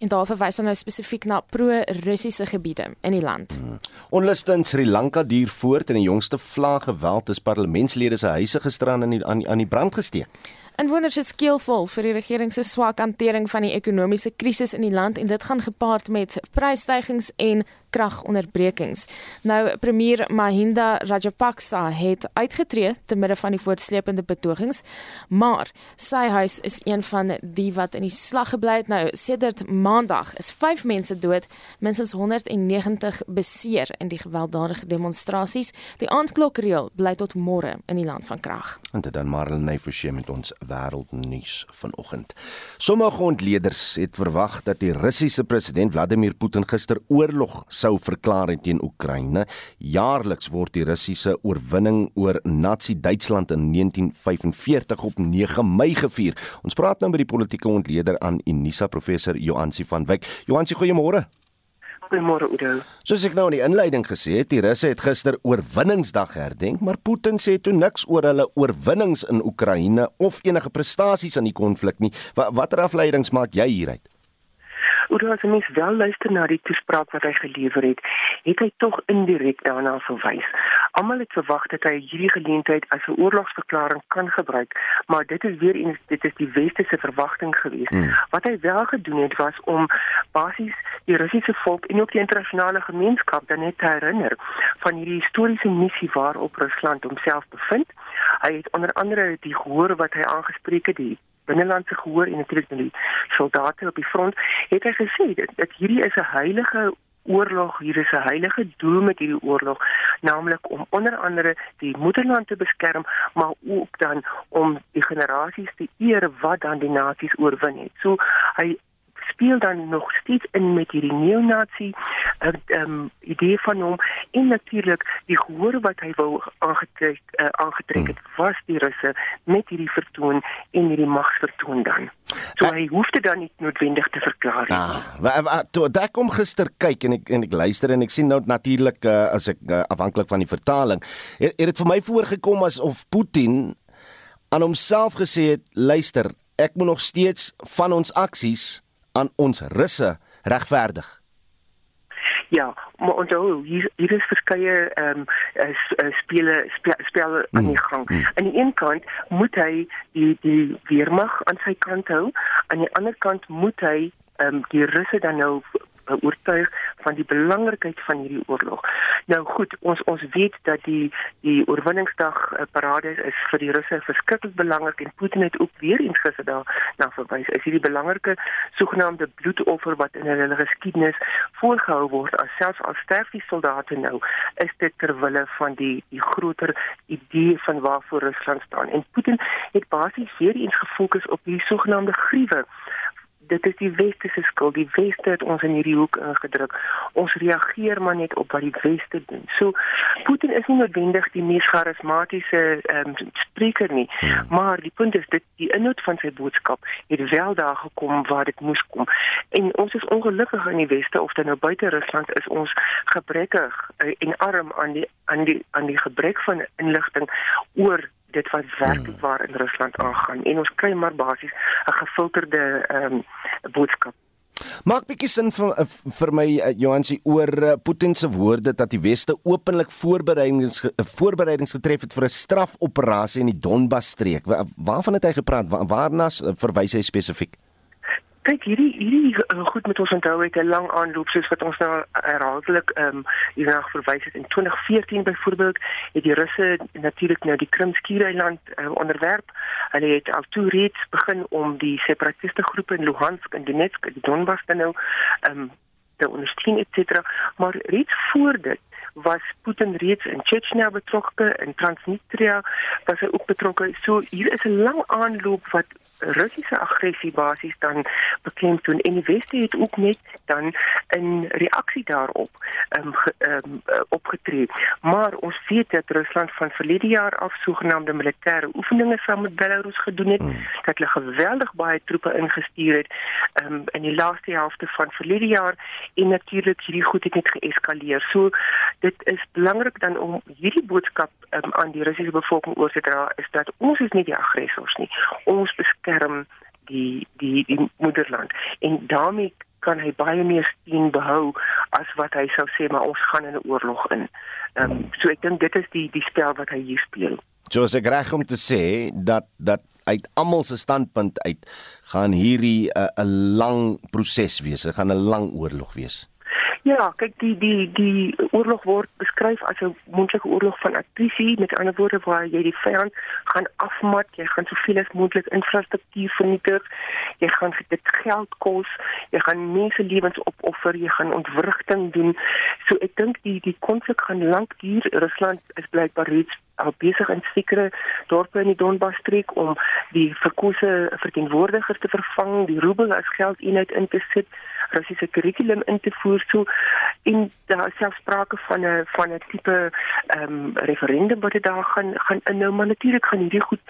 En daar verwys hy nou spesifiek na pro-Russiese gebiede in die land. Hmm.
Onluste in Sri Lanka duur voort en die jongste vlaag geweld is parlementslede se huise gisteraan aan die aan die, die brand gesteek.
Inwoners is skeelvol vir die regering se swak hantering van die ekonomiese krisis in die land en dit gaan gepaard met prysstygings en kragonderbrekings. Nou premier Mahinda Rajapaksa het uitgetree te midde van die voortsleepende betogings, maar sy huis is een van die wat in die slag gebly het. Nou sedert Maandag is 5 mense dood, minstens 190 beseer in die gewelddadige demonstrasies. Die aandklokreël bly tot môre in die land van krag.
En dit dan Marlene Forsie met ons wêreldnuus vanoggend. Sommige ontleeders het verwag dat die Russiese president Vladimir Putin gister oorlog sou verklaar het teen Oekraïne. Jaarliks word die Russiese oorwinning oor Nazi-Duitsland in 1945 op 9 Mei gevier. Ons praat nou met die politieke ontleder aan Unisa professor Joansi van Wyk. Joansi, goeiemôre.
Goeiemôre Oudo.
Soos ek nou in die inleiding gesê het, die Russe het gister oorwinningsdag herdenk, maar Putin sê toe niks oor hulle oorwinnings in Oekraïne of enige prestasies aan die konflik nie. Watter afleidings maak jy hieruit?
Oor as mens wel luister na die toespraak wat hy gelewer het, het hy tog indirek daarna verwys. Almal het verwag dat hy hierdie geleentheid as 'n oorlogsverklaring kan gebruik, maar dit is weer eens dit is die weste se verwagting gewees. Hmm. Wat hy wel gedoen het was om basies die Russiese volk en ook die internasionale gemeenskap dan net te herinner van hierdie historiese missie waarop Rusland homself bevind. Hy het onder andere die gehoor wat hy aangespreek het, die binnelandse gehoor en natuurlik die soldate op die front het hy gesê dat, dat hierdie is 'n heilige oorlog hier is 'n heilige doel met hierdie oorlog naamlik om onder andere die moederland te beskerm maar ook dan om die generasies te eer wat dan die nasies oorwin het. So hy speel dan nog steeds in met hierdie neonazi uh, um, idee van hom. En natuurlik die gehoor wat hy wou aangetrek uh, aangetrek het hmm. was die russe met hierdie vertoon en hierdie magsvertoon dan. So uh, hy hoef dit dan nie noodwendig te verklaar nie.
Ah, toe ek kom gister kyk en ek en ek luister en ek sien nou natuurlik uh, as ek uh, afhanklik van die vertaling het, het dit vir my voorgekom asof Putin aan homself gesê het luister ek moet nog steeds van ons aksies aan ons russe regverdig.
Ja, maar onthou hier hier is verskeie ehm um, spele spe, spele aan die mm, gang. Mm. Aan die een kant moet hy die die weermag aan sy kant hou, aan die ander kant moet hy ehm um, die russe dan nou oortuig van die belangrikheid van hierdie oorlog. Nou goed, ons ons weet dat die die oorwinningsdag uh, parade is vir die Russe verskriklik belangrik en Putin het ook weer eens gister daar na verwys. Is hierdie belangrike sogenaamde bloedoffer wat in hulle geskiedenis voorgehou word as selfs al sterf die soldate nou, is dit ter wille van die die groter idee van waarvoor Rusland staan. En Putin het basies weer eens gefokus op die sogenaamde gruwe dit is die weste se skuld. Die weste het ons in hierdie hoek ingedruk. Ons reageer maar net op wat die weste doen. So Putin is nie noodwendig die mees charismatiese um, spreker nie, ja. maar die punt is dit die inhoud van sy boodskap het wel daar gekom waar dit moes kom. En ons is ongelukkig in die weste of dit nou buite Rusland is ons gebrekkig uh, en arm aan die aan die aan die gebrek van inligting oor dit wat werklik hmm. waar in Rusland aangaan en ons kry maar basies 'n gefilterde ehm um, boodskap.
Maak bietjie sin vir eh, vir my uh, Johansie oor uh, Putin se woorde dat die weste openlik voorbereidings voorbereidings getref het vir 'n strafoperasie in die Donbas streek. Waarvan het hy gepraat? Waarna verwys hy spesifiek?
Kyk hierdie hierdie uh, goed met ons onthou het 'n lang aanloop soos wat ons nou herhaaldelik ehm um, hierna verwys het. In 2014 byvoorbeeld het die Russe natuurlik nou die Krimskiereiland uh, onderwerp. Hulle het al toe reeds begin om die separatiste groepe in Luhansk en Donetsk die Donbas dan nou ehm um, te ondersteun et cetera. Maar reeds voor dit was Putin reeds in Chechnya betrokke in Transnistria was hy ook betrokke so hier is 'n lang aanloop wat Russiese aggressie basies dan beklemtoon en die weste het ook net dan in reaksie daarop um, ge, um, opgetree. Maar ons weet dat Rusland van verlede jaar af sogenaamde militêre oefeninge saam met Belarus gedoen het, mm. dat hulle geweldig baie troepe ingestuur het um, in die laaste helfte van verlede jaar en natuurlik hierdie goed het net geeskaleer. So dit is belangrik dan om hierdie boodskap um, aan die Russiese bevolking oor te dra is dat ons is nie die aggressors nie. Ons beskerm die die die moederland en daarmee kan hy baie meer steun behou as wat hy sou sê maar ons gaan in 'n oorlog in. Ehm um, so ek dink dit is die die spel wat hy hier speel.
Jose reg om te sê dat dat uit almal se standpunt uit gaan hierdie eh, 'n uh, lang proses wees. Dit gaan 'n lang oorlog wees.
Ja, kyk die die die oorlog word beskryf as 'n moontlike oorlog van attrisie, met ander woorde waar jy die vyand gaan afmat, jy gaan soveel as moontlik infrastruktuur vernietig, jy gaan dit geld kos, jy gaan mense lewens opoffer, jy gaan ontwrigting doen. So ek dink die die konflik gaan lank duur. Rusland is blykbaar reeds al besig in sekere dorpe in die Donbas streek om die verkose verteenwoordigers te vervang, die roebel as geldeenheid in te sit Russiese kurrikulum in te voer so en daar is selfs sprake van 'n van 'n tipe ehm um, referendum wat daar gaan gaan inhou. Maar natuurlik gaan hierdie goed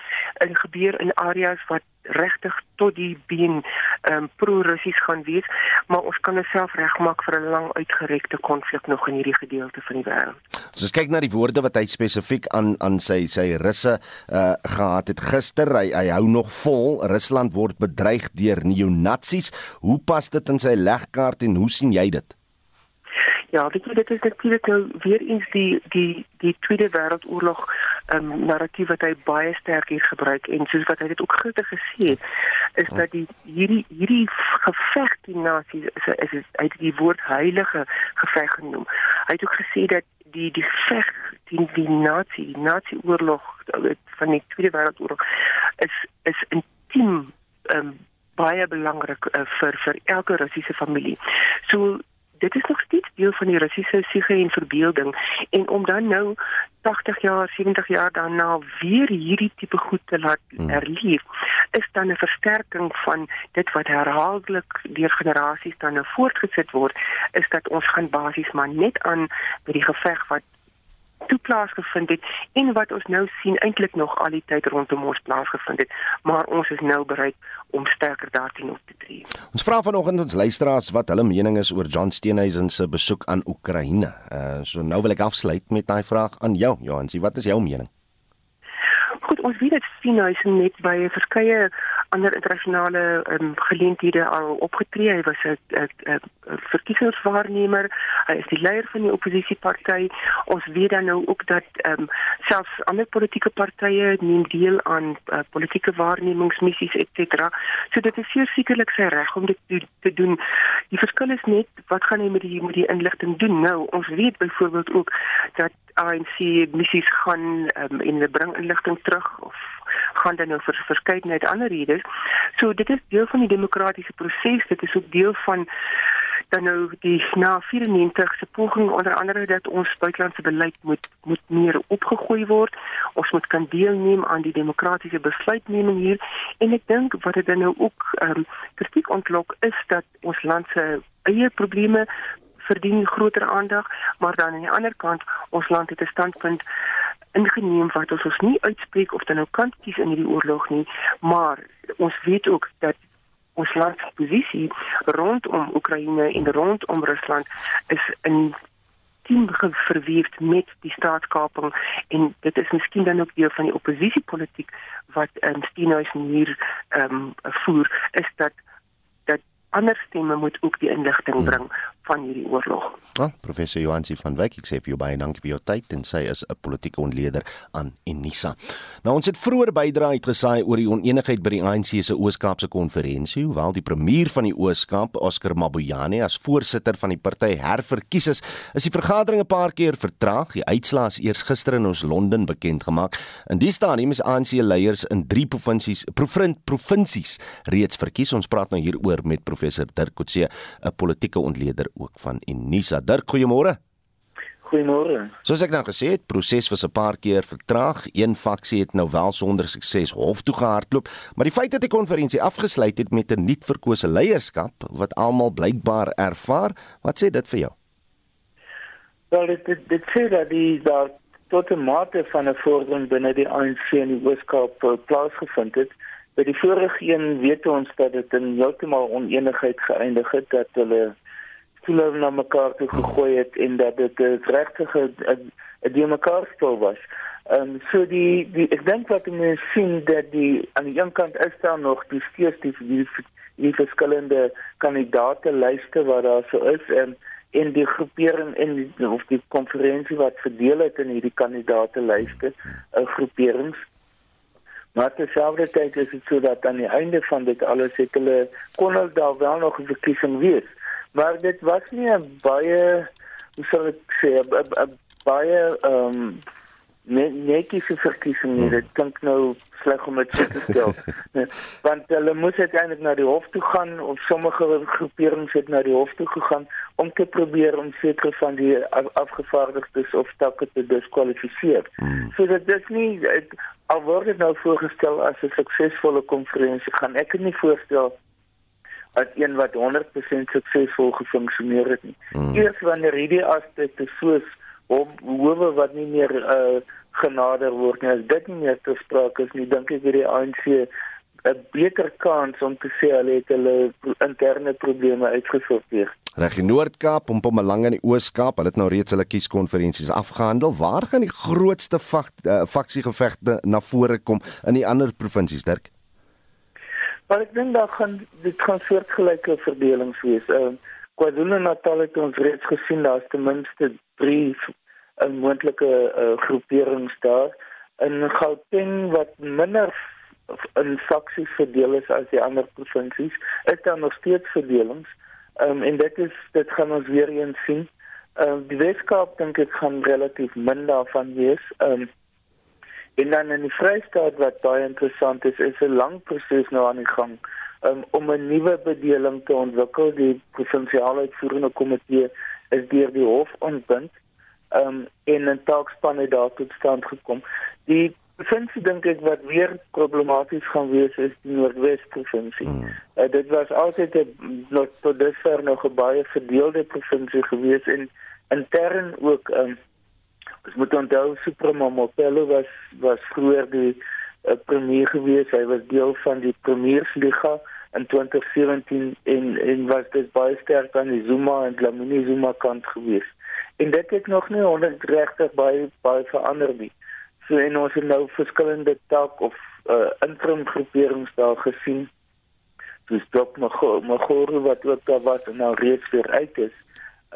in gebeur in areas wat regtig tot die been ehm um, pro-russies gaan wees maar ons kan onsself regmaak vir 'n lang uitgerekte konflik nog in hierdie gedeelte van die wêreld.
As kyk na die woorde wat hy spesifiek aan aan sy sy russe uh gehad het gister hy hy hou nog vol Rusland word bedreig deur neonazies. Hoe pas dit in sy legkaart en hoe sien jy dit?
Ja, weet jy, dit is natuurlik nou weer eens die die die Tweede Wêreldoorlog um, narratief wat hy baie sterk hier gebruik en soos wat hy dit ook gister gesê het, is dat die hierdie hierdie geveg die nasies is is, is uit die woord heilige geveg genoem. Hy het ook gesê dat die die geveg teen die nasie, die nasie oorlog van die Tweede Wêreldoorlog is is intiem um, baie belangrik uh, vir vir elke Russiese familie. So dit is nog steeds deel van die Russiese siege en verbeelding en om dan nou 80 jaar, 70 jaar daarna weer hierdie tipe goed te laat hmm. herleef is dan 'n versterking van dit wat herhaaldelik deur generasies dan nou voortgesit word is dat ons gaan basies maar net aan by die geveg wat toe plaasgevind het en wat ons nou sien eintlik nog al die tyd rondom ons plaasgevind het, maar ons is nou bereid om sterker daarteen op te tree.
Ons vra vanoggend ons luisteraars wat hulle mening is oor John Steenhuisen se besoek aan Oekraïne. Uh so nou wil ek afsluit met daai vraag aan jou, Johansie, wat is jou mening?
Goed, ons weet dit Steenhuisen net by verskeie ander internasionale um, geleenthede al opgetree. Hy was 'n verkiesingswaarnemer. Hy is die leier van die oppositieparty. Ons weet dan nou ook dat um, selfs ander politieke partye neem deel aan uh, politieke waarnemingsmissies et cetera. So dit is sekerlik sy reg om dit te, te doen. Die verskil is net wat gaan hy met die met die inligting doen nou? Ons weet byvoorbeeld ook dat ANC missies gaan um, en hulle bring inligting terug of gaan dan nou vir verskeidenheid ander redes. So dit is deel van die demokratiese proses, dit is ook deel van dan nou die na 94 se poging onder andere dat ons buitelandse beleid moet moet meer opgegooi word. Ons moet kan deelneem aan die demokratiese besluitneming hier en ek dink wat dit nou ook ehm um, kritiek ontlok is dat ons land se eie probleme verdien groter aandag, maar dan aan die ander kant ons land het 'n standpunt ingeneem wat ons ons nie uitspreek of dan nou kan kies in hierdie oorlog nie, maar ons weet ook dat ons land se posisie rondom Oekraïne en rondom Rusland is in team verweef met die staatskaping en dit is miskien dan ook deel van die oppositiepolitiek wat um, Steenhuis hier ehm um, voer is dat dat ander stemme moet ook die inligting bring van hierdie oorlog.
Ja, professor Johansi van Wyk, ek sê vir jou baie dankie vir jou tyd en sy is 'n politieke ontleder aan Unisa. Nou ons het vroeër bydra uitgesaai oor die oneenigheid by die ANC se Oos-Kaapse konferensie, hoewel die premier van die Oos-Kaap, Oscar Mabuyane, as voorsitter van die party herverkies is, is die vergadering 'n paar keer vertraag. Die uitslae is eers gister in ons Londen bekend gemaak. In die stadium is ANC leiers in 3 provinsies, provinsies reeds verkies. Ons praat nou hieroor met professor Dirk Coetzee, 'n politieke ontleder ook van Unisa. Dirk, goeiemôre.
Goeiemôre.
Soos ek nou gesê het, proses was 'n paar keer vertraag. Een faksie het nou wel sonder sukses hof toe gehardloop, maar die feit dat die konferensie afgesluit het met 'n nuut verkose leierskap wat almal blykbaar ervaar, wat sê dit vir jou?
Wel, dit dit, dit sê dat die daar tot 'n mate van 'n vordering binne die ANC in die Weskaap uh, plaasgevind het. By die vorige een weet ons dat dit in heeltemal onenigheid geëindig het dat hulle stoele na mekaar toe gegooi het en dat dit 'n 'n mekaar spel was. Ehm um, so die die ek dink wat mense sien dat die aan die een kant is daar nog die steeds die die, die verskillende kandidaate lyste wat daar so is en in die groepering in die, of die konferensie wat verdeel het in hierdie kandidaate lyste, uh, groeperings. Maar terselfdertyd is dit so dat aan die einde van dit alles het hulle kon hulle daar wel nog 'n verkiesing wees maar dit was nie 'n baie hoe sou ek sê 'n baie ehm um, netjiese verkiesing nie. Dit klink nou sleg om dit te stel. Want hulle moes uiteindelik na die hof toe gaan of sommige groeperings het na die hof toe gegaan om te probeer om sekere van die afgevaardigdes of takke te diskwalifiseer. Hmm. So dit is nie al word dit nou voorgestel as 'n suksesvolle konferensie gaan ek dit nie voorstel as een wat 100% suksesvol gefunksioneer het nie. Hmm. Eers wanneer hierdie aspekte soos howe wat nie meer uh, genader word nie, as dit nie meer te sprake is nie, dink ek hierdie ANC 'n beter kans om te sê hulle het hulle interne probleme uitgesorteer.
Reg in Noord-Kaap en Mpumalanga in die Oos-Kaap, hulle het nou reeds hulle kieskonferensies afgehandel. Waar gaan die grootste fak, uh, faksiegevegte na vore kom in die ander provinsies, Dirk?
Maar ek dink daar gaan dit gaan soortgelyke verdelings wees. Ehm uh, KwaZulu-Natal het ons reeds gesien daar's ten minste 3 'n uh, moontlike uh, groeperings daar. In Gauteng wat minder in faksies verdeel is as die ander provinsies, is daar nog steeds verdelings. Ehm um, en dit is dit gaan ons weer eens sien. Ehm uh, die Weskaap dink ek gaan relatief min daarvan wees. Ehm um, En dan in die Vrystaat wat baie interessant is, is 'n lang proses nou aan die gang um, om 'n nuwe bedeling te ontwikkel. Die provinsiale uitvoerende komitee is deur die hof ontbind um, en 'n taakspan het daar tot stand gekom. Die provinsie dink ek wat weer problematies gaan wees is die Noordwes provinsie. Mm. Uh, dit was altyd 'n tot dusver nog 'n baie verdeelde provinsie gewees en intern ook um, Ons moet onthou Supremo Mopelo was was vroeër die uh, premier gewees. Hy was deel van die Premiersliga in 2017 en en was dit baie sterk aan die Zuma en Dlamini Zuma kant gewees. En dit het nog nie onregtig baie baie verander nie. So en ons het nou verskillende tak of uh, interim groeperings daar gesien. Dis Dok Magoro wat ook daar was en nou reeds weer uit is.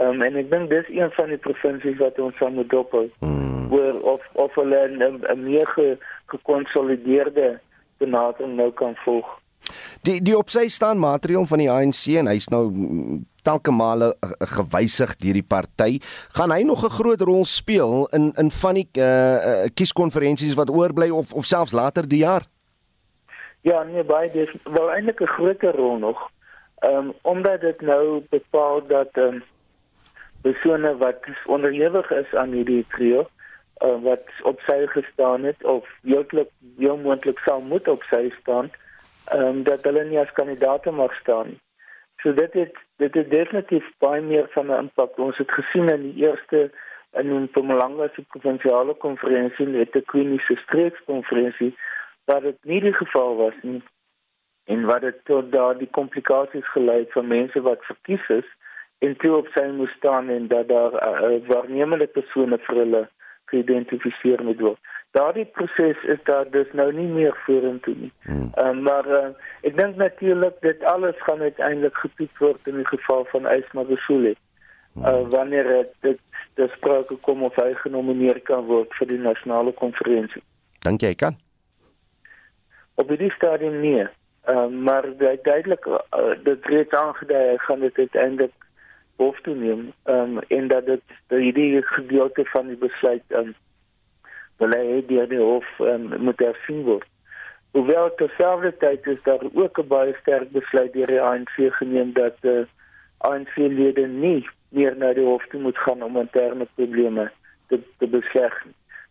Um, en ek dink dis een van die provinsies wat ons aan moet dop. Hmm. Waar of of hulle 'n meer gekonsolideerde benadering nou kan volg.
Die die op sy staan materiaal van die ANC en hy's nou telke male uh, gewysig deur die party, gaan hy nog 'n groot rol speel in in van die uh, uh, kieskonferensies wat oorbly of of selfs later die jaar?
Ja, nee, baie dis wel eintlik 'n groter rol nog. Ehm um, omdat dit nou bepaal dat ehm um, persone wat onderhewig is aan hierdie trio uh, wat op sy gestaan het of heeltelik heel moontlik sou moet op sy staan, um, dat hulle nie as kandidaat mag staan nie. So dit het dit het definitief baie meer van 'n impak. Ons het gesien in die eerste in Mpumalanga se provinsiale konferensie, net 'n kliniese streekskonferensie, dat dit nie die geval was nie en wat dit tot daardie komplikasies gelei het vir mense wat verkies is en toe op sy moes staan en dat daar uh, waarnemende persone vir hulle geïdentifiseer moet word. Daardie proses is daar dus nou nie meer vorentoe nie. Hmm. Um, maar uh, ek dink natuurlik dit alles gaan uiteindelik getoets word in die geval van Ysma Besule. Hmm. Uh, wanneer dit dit sprake kom of hy genomineer kan word vir die nasionale konferensie.
Dink jy kan?
Op die stadium nie. Uh, maar duidelik uh, dit reeds aangedui hy gaan dit uiteindelik hof toe neem um, en dat dit die gedeelte van die besluit um, wil hy deur die hof um, moet hersien word. Hoewel terselfdertyd is daar ook 'n baie sterk besluit deur die ANC geneem dat uh, eh, ANC-lede nie meer na die hof toe moet gaan om interne probleme te, te besleg.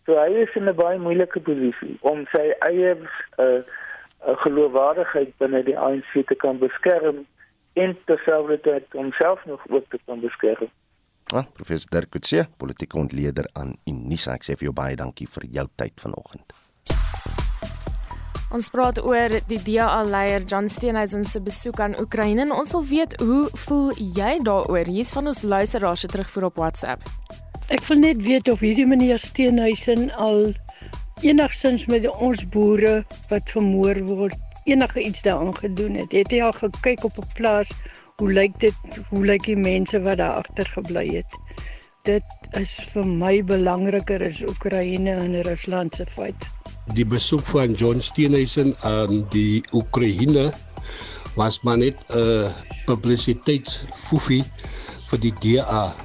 So hy is in 'n baie moeilike posisie om sy eie uh, geloofwaardigheid binne die ANC te kan beskerm en terselfdertyd homself nog ook te kan beskerm.
Ah, professor Dirk Coetzee, politieke ontleder aan Unisa. Ek sê vir jou baie dankie vir jou tyd vanoggend.
Ons praat oor die DA-leier John Steenhuisen se besoek aan Oekraïne. Ons wil weet hoe voel jy daaroor? Hier's van ons luisteraars se terugvoer op WhatsApp.
Ek wil net weet of hierdie meneer Steenhuisen al enigsins met ons boere wat vermoor word enige iets daaraan gedoen het. Het jy al gekyk op 'n plaas hoe lyk dit? Hoe lyk die mense wat daar agter gebly het? Dit is vir my belangriker as Oekraïne en Rusland se feit.
Die besoek van John Steenhuisen aan die Oekraïne was maar net 'n uh, publisiteitsfoefie vir die DA.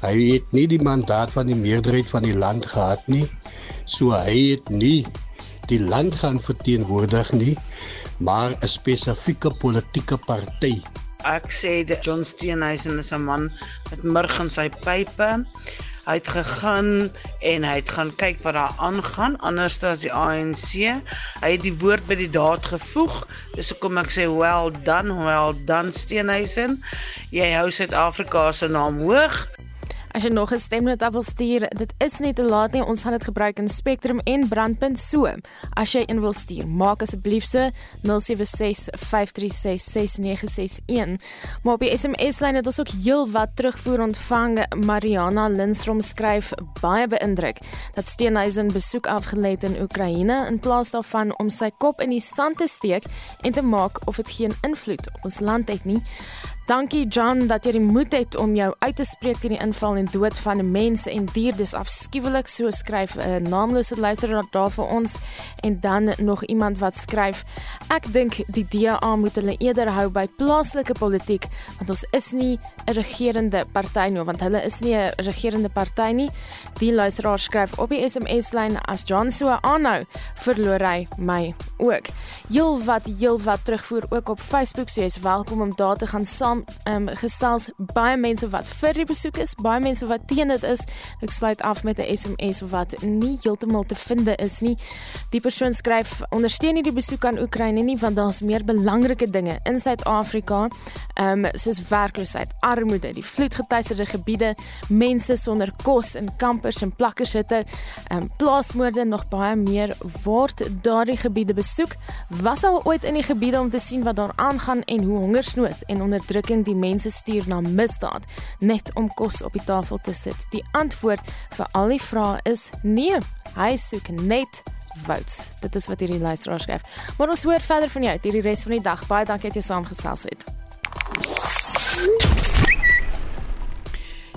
Hy het nie die mandaat van die meerderheid van die land gehad nie. So hy het nie die land gaan verteenwoordig nie, maar 'n spesifieke politieke party.
Ek sê dat John Steenhuisen is 'n man met murg in sy pype. Hy het gegaan en hy het gaan kyk wat daar aangaan anders as die ANC. Hy het die woord by die daad gevoeg. Dis hoekom ek sê well done, well done Steenhuisen. Jy hou Suid-Afrika se naam hoog.
As jy nog 'n stemnota wil stuur, dit is nie te laat nie. Ons gaan dit gebruik in Spectrum en Brandpunt so. As jy een wil stuur, maak asseblief so 0765366961. Maar op die SMS-lyn het ons ook heelwat terugvoer ontvang. Mariana Lindstrom skryf baie beïndruk dat Steenhuisen besoek afgelê het in Oekraïne in plaas daarvan om sy kop in die sand te steek en te maak of dit geen invloed op ons land het nie. Dankie John dat jy die moed het om jou uit te spreek teen die inval en dood van mense en diere. Dis afskuwelik, so skryf 'n uh, naamlose luisteraar daar vir ons en dan nog iemand wat skryf: Ek dink die DA moet hulle eerder hou by plaaslike politiek want ons is nie 'n regerende party nie, want hulle is nie 'n regerende party nie. Die luisteraar skryf op die SMS-lyn as John so aanhou, verloor hy my ook. Heel wat heel wat terugvoer ook op Facebook, so jy is welkom om daar te gaan saam ehm um, gestels baie mense wat vir die besoek is, baie mense wat teen dit is. Ek sluit af met 'n SMS wat nie heeltemal te vind is nie. Die persoon skryf: "Ondersteun nie die besoek aan Oekraïne nie want daar's meer belangrike dinge in Suid-Afrika, ehm um, soos werkloosheid, armoede, die vloedgetuieerde gebiede, mense sonder kos in kampers en plakkershitte, ehm um, plaasmoorde nog baie meer word daardie gebiede besoek. Was al ooit in die gebiede om te sien wat daar aangaan en hoe hongersnood en onderdrukking onderdrukking die mense stuur na misdaad net om kos op die tafel te sit. Die antwoord vir al die vrae is nee. Hy soek net votes. Dit is wat hierdie luisteraar skryf. Maar ons hoor verder van jou hierdie res van die dag. Baie dankie dat jy saamgesels het.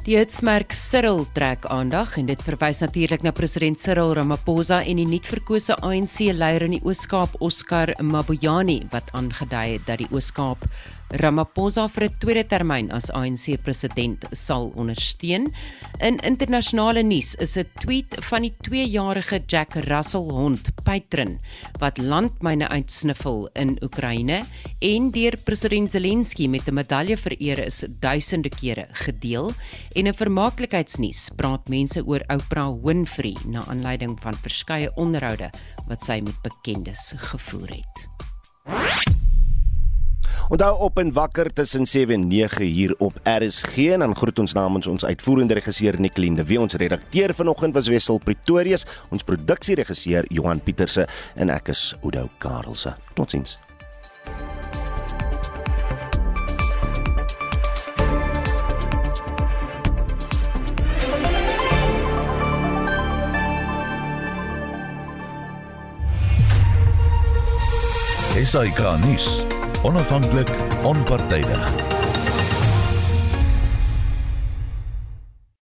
Die hitsmerk Cyril trek aandag en dit verwys natuurlik na president Cyril Ramaphosa en die nuutverkose ANC leier in die Oos-Kaap Oscar Mabuyane wat aangedui het dat die Oos-Kaap Ramaphosa vir 'n tweede termyn as ANC-president sal ondersteun. In internasionale nuus is 'n tweet van die 2-jarige Jack Russell hond Patron wat landmyne uitsniffel in Oekraïne en deur president Zelensky met 'n medalje vereer is duisende kere gedeel. En 'n vermaaklikheidsnuus praat mense oor Oprah Winfrey na aanleiding van verskeie onderhoude wat sy met bekendes gevoer het.
Onthou op en wakker tussen 7 en 9 hier op RSG en dan groet ons namens ons uitvoerende regisseur Nicoline Wie ons redakteur vanoggend was Wessel Pretorius, ons produksieregisseur Johan Pieterse en ek is Oudo Karelse. Totsiens.
SAK nuus. Onafhanklik, onpartydig.